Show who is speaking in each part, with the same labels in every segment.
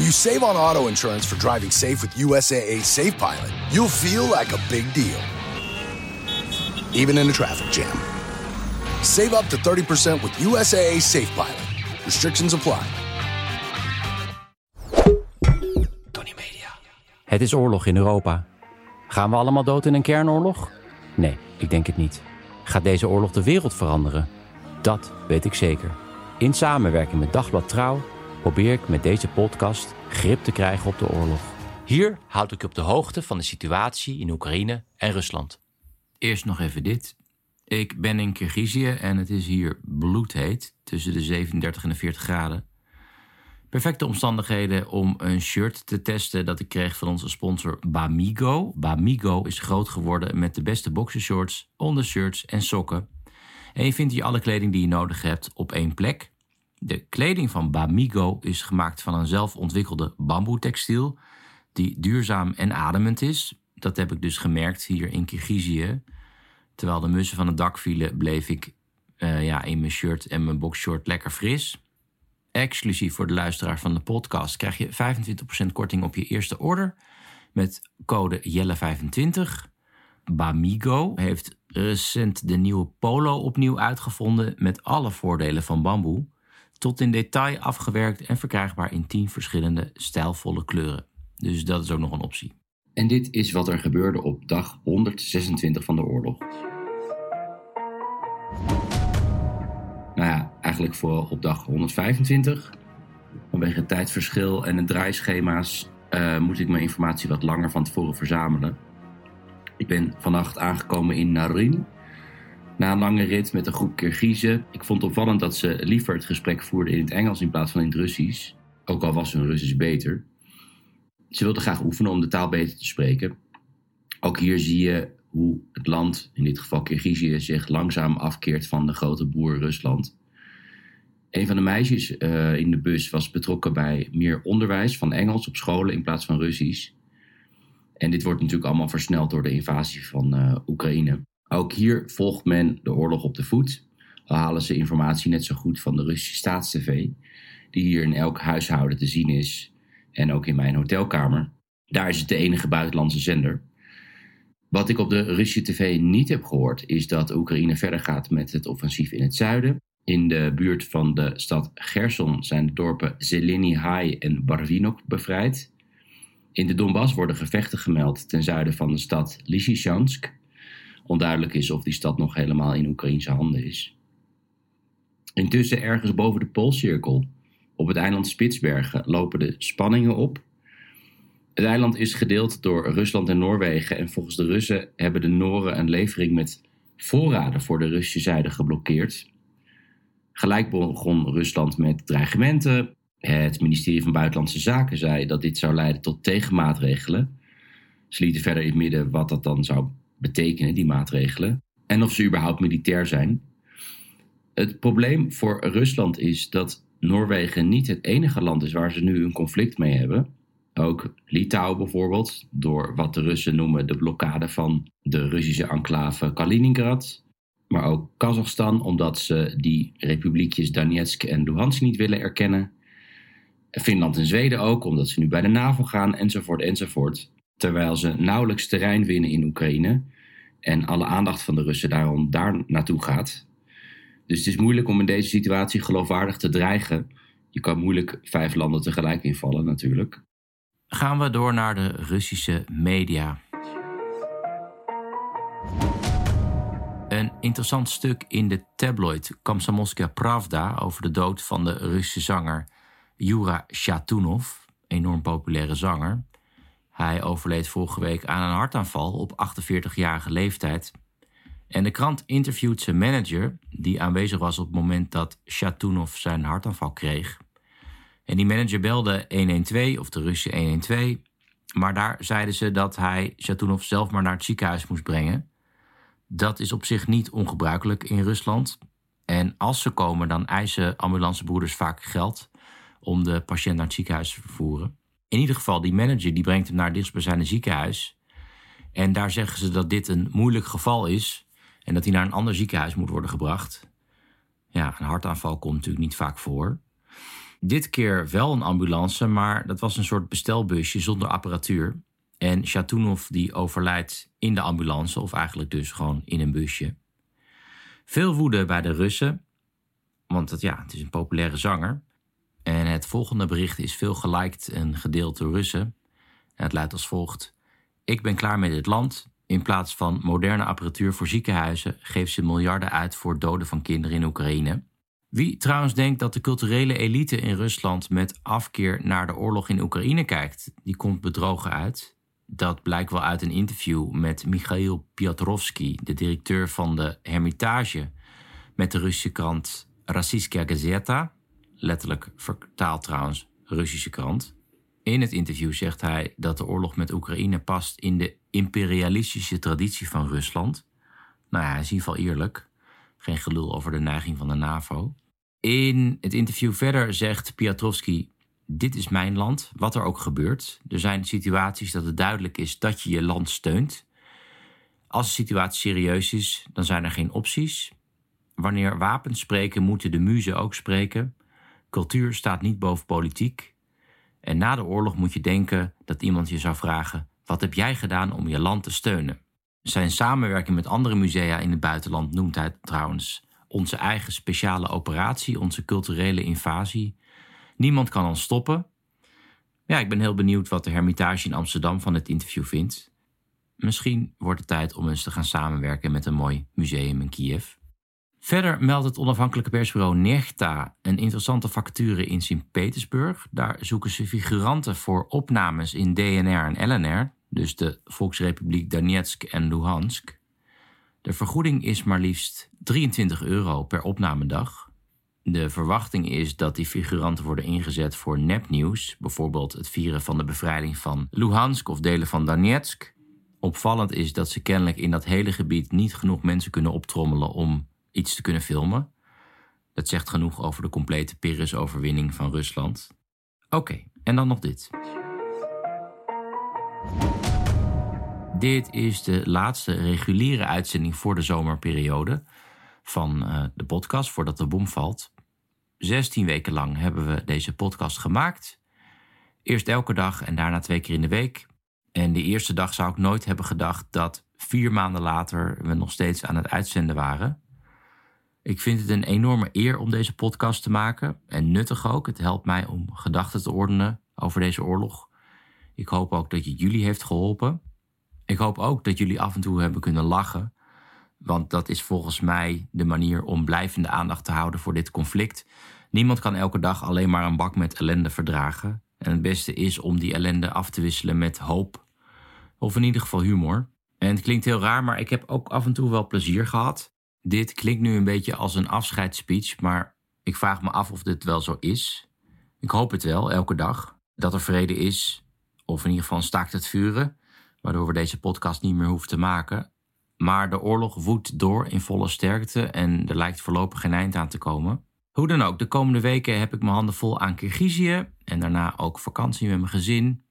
Speaker 1: When you save on auto insurance for driving safe with USAA Safe Pilot, you'll feel like a big deal. Even in a traffic jam. Save up to 30% with USAA Safe Pilot. Restrictions apply.
Speaker 2: Tony Media. Het is oorlog in Europa. Gaan we allemaal dood in een kernoorlog? Nee, ik denk het niet. Gaat deze oorlog de wereld veranderen? Dat weet ik zeker. In samenwerking met Dagblad Trouw probeer ik met deze podcast grip te krijgen op de oorlog. Hier houd ik je op de hoogte van de situatie in Oekraïne en Rusland. Eerst nog even dit. Ik ben in Kirgizië en het is hier bloedheet, tussen de 37 en de 40 graden. Perfecte omstandigheden om een shirt te testen dat ik kreeg van onze sponsor Bamigo. Bamigo is groot geworden met de beste boxershorts, ondershirts en sokken. En je vindt hier alle kleding die je nodig hebt op één plek. De kleding van Bamigo is gemaakt van een zelfontwikkelde bamboetextiel die duurzaam en ademend is. Dat heb ik dus gemerkt hier in Kirgizië. Terwijl de mussen van het dak vielen, bleef ik uh, ja, in mijn shirt en mijn boxshort lekker fris. Exclusief voor de luisteraar van de podcast krijg je 25% korting op je eerste order met code Jelle25. Bamigo heeft recent de nieuwe Polo opnieuw uitgevonden met alle voordelen van bamboe tot in detail afgewerkt en verkrijgbaar in 10 verschillende stijlvolle kleuren. Dus dat is ook nog een optie. En dit is wat er gebeurde op dag 126 van de oorlog. Nou ja, eigenlijk vooral op dag 125. Vanwege het tijdverschil en de draaischema's uh, moet ik mijn informatie wat langer van tevoren verzamelen. Ik ben vannacht aangekomen in Narin, na een lange rit met een groep Kirgizen. Ik vond opvallend dat ze liever het gesprek voerden in het Engels in plaats van in het Russisch. Ook al was hun Russisch beter. Ze wilden graag oefenen om de taal beter te spreken. Ook hier zie je hoe het land, in dit geval Kirgizië, zich langzaam afkeert van de grote boer Rusland. Een van de meisjes uh, in de bus was betrokken bij meer onderwijs van Engels op scholen in plaats van Russisch. En dit wordt natuurlijk allemaal versneld door de invasie van uh, Oekraïne. Ook hier volgt men de oorlog op de voet. Al halen ze informatie net zo goed van de Russische staatstv, die hier in elk huishouden te zien is en ook in mijn hotelkamer. Daar is het de enige buitenlandse zender. Wat ik op de Russische tv niet heb gehoord, is dat Oekraïne verder gaat met het offensief in het zuiden. In de buurt van de stad Gerson zijn de dorpen Zeleny en Barvinok bevrijd. In de Donbass worden gevechten gemeld ten zuiden van de stad Lysychansk onduidelijk is of die stad nog helemaal in Oekraïnse handen is. Intussen ergens boven de Poolcirkel, op het eiland Spitsbergen, lopen de spanningen op. Het eiland is gedeeld door Rusland en Noorwegen en volgens de Russen hebben de Noren een levering met voorraden voor de Russische zijde geblokkeerd. Gelijk begon Rusland met dreigementen. Het ministerie van Buitenlandse Zaken zei dat dit zou leiden tot tegenmaatregelen. Ze lieten verder in het midden wat dat dan zou betekenen, die maatregelen, en of ze überhaupt militair zijn. Het probleem voor Rusland is dat Noorwegen niet het enige land is waar ze nu een conflict mee hebben. Ook Litouwen bijvoorbeeld, door wat de Russen noemen de blokkade van de Russische enclave Kaliningrad. Maar ook Kazachstan, omdat ze die republiekjes Donetsk en Luhansk niet willen erkennen. Finland en Zweden ook, omdat ze nu bij de NAVO gaan, enzovoort, enzovoort terwijl ze nauwelijks terrein winnen in Oekraïne en alle aandacht van de Russen daarom daar naartoe gaat. Dus het is moeilijk om in deze situatie geloofwaardig te dreigen. Je kan moeilijk vijf landen tegelijk invallen natuurlijk. Gaan we door naar de Russische media. Een interessant stuk in de tabloid Komsomolskaya Pravda over de dood van de Russische zanger Jura Shatunov, enorm populaire zanger. Hij overleed vorige week aan een hartaanval op 48-jarige leeftijd. En de krant interviewt zijn manager, die aanwezig was op het moment dat Shatunov zijn hartaanval kreeg. En die manager belde 112 of de Russische 112. Maar daar zeiden ze dat hij Shatunov zelf maar naar het ziekenhuis moest brengen. Dat is op zich niet ongebruikelijk in Rusland. En als ze komen, dan eisen ambulancebroeders vaak geld om de patiënt naar het ziekenhuis te vervoeren. In ieder geval, die manager die brengt hem naar het dichtstbijzijnde ziekenhuis. En daar zeggen ze dat dit een moeilijk geval is en dat hij naar een ander ziekenhuis moet worden gebracht. Ja, een hartaanval komt natuurlijk niet vaak voor. Dit keer wel een ambulance, maar dat was een soort bestelbusje zonder apparatuur. En Shatunov die overlijdt in de ambulance, of eigenlijk dus gewoon in een busje. Veel woede bij de Russen, want het, ja, het is een populaire zanger. En het volgende bericht is veel geliked en gedeeld door Russen. En het luidt als volgt. Ik ben klaar met dit land. In plaats van moderne apparatuur voor ziekenhuizen geeft ze miljarden uit voor doden van kinderen in Oekraïne. Wie trouwens denkt dat de culturele elite in Rusland met afkeer naar de oorlog in Oekraïne kijkt, die komt bedrogen uit. Dat blijkt wel uit een interview met Michail Piotrowski, de directeur van de Hermitage, met de Russische krant Rassiskia Gazeta, letterlijk vertaald trouwens Russische krant. In het interview zegt hij dat de oorlog met Oekraïne past in de imperialistische traditie van Rusland. Nou ja, hij is in ieder geval eerlijk. Geen gelul over de neiging van de NAVO. In het interview verder zegt Piotrowski: Dit is mijn land, wat er ook gebeurt. Er zijn situaties dat het duidelijk is dat je je land steunt. Als de situatie serieus is, dan zijn er geen opties. Wanneer wapens spreken, moeten de muzen ook spreken. Cultuur staat niet boven politiek. En na de oorlog moet je denken dat iemand je zou vragen: wat heb jij gedaan om je land te steunen? Zijn samenwerking met andere musea in het buitenland noemt hij trouwens onze eigen speciale operatie, onze culturele invasie. Niemand kan ons stoppen. Ja, ik ben heel benieuwd wat de Hermitage in Amsterdam van het interview vindt. Misschien wordt het tijd om eens te gaan samenwerken met een mooi museum in Kiev. Verder meldt het onafhankelijke persbureau Nechta een interessante vacature in Sint-Petersburg. Daar zoeken ze figuranten voor opnames in DNR en LNR, dus de Volksrepubliek Donetsk en Luhansk. De vergoeding is maar liefst 23 euro per opnamedag. De verwachting is dat die figuranten worden ingezet voor nepnieuws, bijvoorbeeld het vieren van de bevrijding van Luhansk of delen van Donetsk. Opvallend is dat ze kennelijk in dat hele gebied niet genoeg mensen kunnen optrommelen om iets te kunnen filmen. Dat zegt genoeg over de complete Pyrrhus-overwinning van Rusland. Oké, en dan nog dit. Dit is de laatste reguliere uitzending voor de zomerperiode van uh, de podcast, voordat de bom valt. 16 weken lang hebben we deze podcast gemaakt. Eerst elke dag en daarna twee keer in de week. En de eerste dag zou ik nooit hebben gedacht dat vier maanden later we nog steeds aan het uitzenden waren. Ik vind het een enorme eer om deze podcast te maken en nuttig ook. Het helpt mij om gedachten te ordenen over deze oorlog. Ik hoop ook dat het jullie heeft geholpen. Ik hoop ook dat jullie af en toe hebben kunnen lachen, want dat is volgens mij de manier om blijvende aandacht te houden voor dit conflict. Niemand kan elke dag alleen maar een bak met ellende verdragen. En het beste is om die ellende af te wisselen met hoop. Of in ieder geval humor. En het klinkt heel raar, maar ik heb ook af en toe wel plezier gehad. Dit klinkt nu een beetje als een afscheidsspeech, maar ik vraag me af of dit wel zo is. Ik hoop het wel, elke dag. Dat er vrede is, of in ieder geval staakt het vuren, waardoor we deze podcast niet meer hoeven te maken. Maar de oorlog woedt door in volle sterkte en er lijkt voorlopig geen eind aan te komen. Hoe dan ook, de komende weken heb ik mijn handen vol aan Kirgizië en daarna ook vakantie met mijn gezin.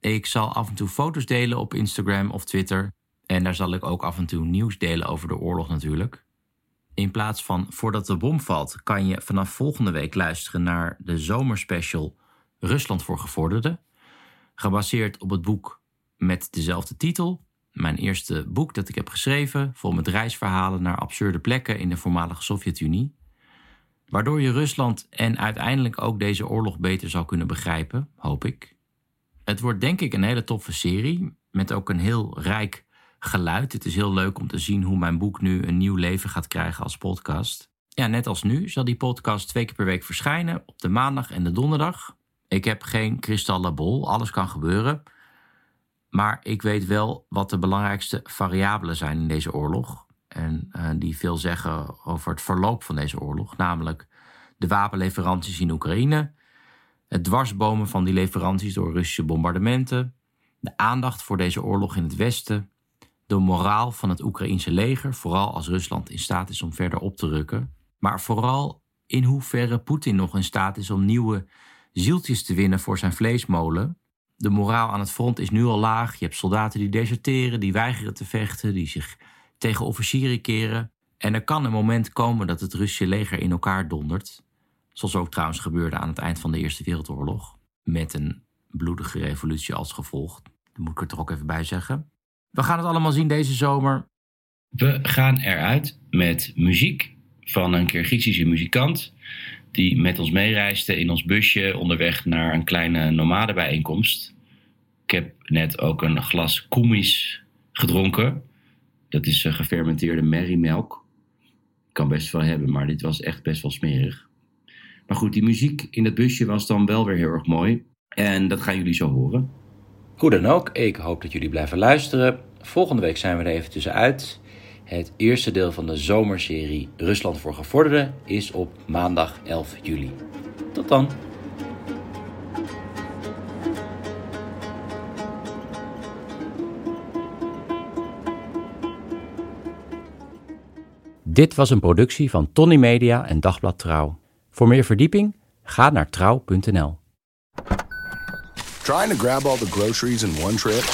Speaker 2: Ik zal af en toe foto's delen op Instagram of Twitter. En daar zal ik ook af en toe nieuws delen over de oorlog natuurlijk. In plaats van voordat de bom valt, kan je vanaf volgende week luisteren naar de zomerspecial Rusland voor gevorderden. Gebaseerd op het boek met dezelfde titel. Mijn eerste boek dat ik heb geschreven, vol met reisverhalen naar absurde plekken in de voormalige Sovjet-Unie. Waardoor je Rusland en uiteindelijk ook deze oorlog beter zal kunnen begrijpen, hoop ik. Het wordt denk ik een hele toffe serie, met ook een heel rijk geluid. Het is heel leuk om te zien hoe mijn boek nu een nieuw leven gaat krijgen als podcast. Ja, net als nu zal die podcast twee keer per week verschijnen op de maandag en de donderdag. Ik heb geen kristallen bol, alles kan gebeuren. Maar ik weet wel wat de belangrijkste variabelen zijn in deze oorlog. en eh, die veel zeggen over het verloop van deze oorlog, namelijk de wapenleveranties in Oekraïne, het dwarsbomen van die leveranties door Russische bombardementen, de aandacht voor deze oorlog in het Westen, de moraal van het Oekraïense leger, vooral als Rusland in staat is om verder op te rukken, maar vooral in hoeverre Poetin nog in staat is om nieuwe zieltjes te winnen voor zijn vleesmolen. De moraal aan het front is nu al laag. Je hebt soldaten die deserteren, die weigeren te vechten, die zich tegen officieren keren. En er kan een moment komen dat het Russische leger in elkaar dondert. Zoals ook trouwens gebeurde aan het eind van de Eerste Wereldoorlog. Met een bloedige revolutie als gevolg. Dat moet ik er toch ook even bij zeggen. We gaan het allemaal zien deze zomer. We gaan eruit met muziek van een Kirgizische muzikant. Die met ons meereisde in ons busje onderweg naar een kleine nomadenbijeenkomst. Ik heb net ook een glas koemis gedronken. Dat is uh, gefermenteerde merriemelk. Kan best wel hebben, maar dit was echt best wel smerig. Maar goed, die muziek in het busje was dan wel weer heel erg mooi. En dat gaan jullie zo horen. Hoe dan ook, ik hoop dat jullie blijven luisteren. Volgende week zijn we er even tussenuit. Het eerste deel van de zomerserie Rusland voor Gevorderden is op maandag 11 juli. Tot dan! Dit was een productie van Tony Media en Dagblad Trouw. Voor meer verdieping ga naar trouw.nl.
Speaker 1: Trying to grab all the groceries in one trip?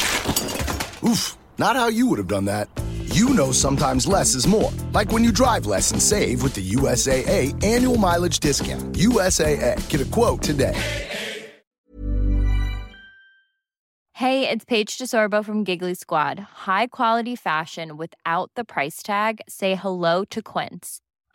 Speaker 1: Oof, not how you would have done that. You know sometimes less is more. Like when you drive less and save with the USAA annual mileage discount. USAA, get a quote today.
Speaker 3: Hey, it's Paige DeSorbo from Giggly Squad. High quality fashion without the price tag? Say hello to Quince.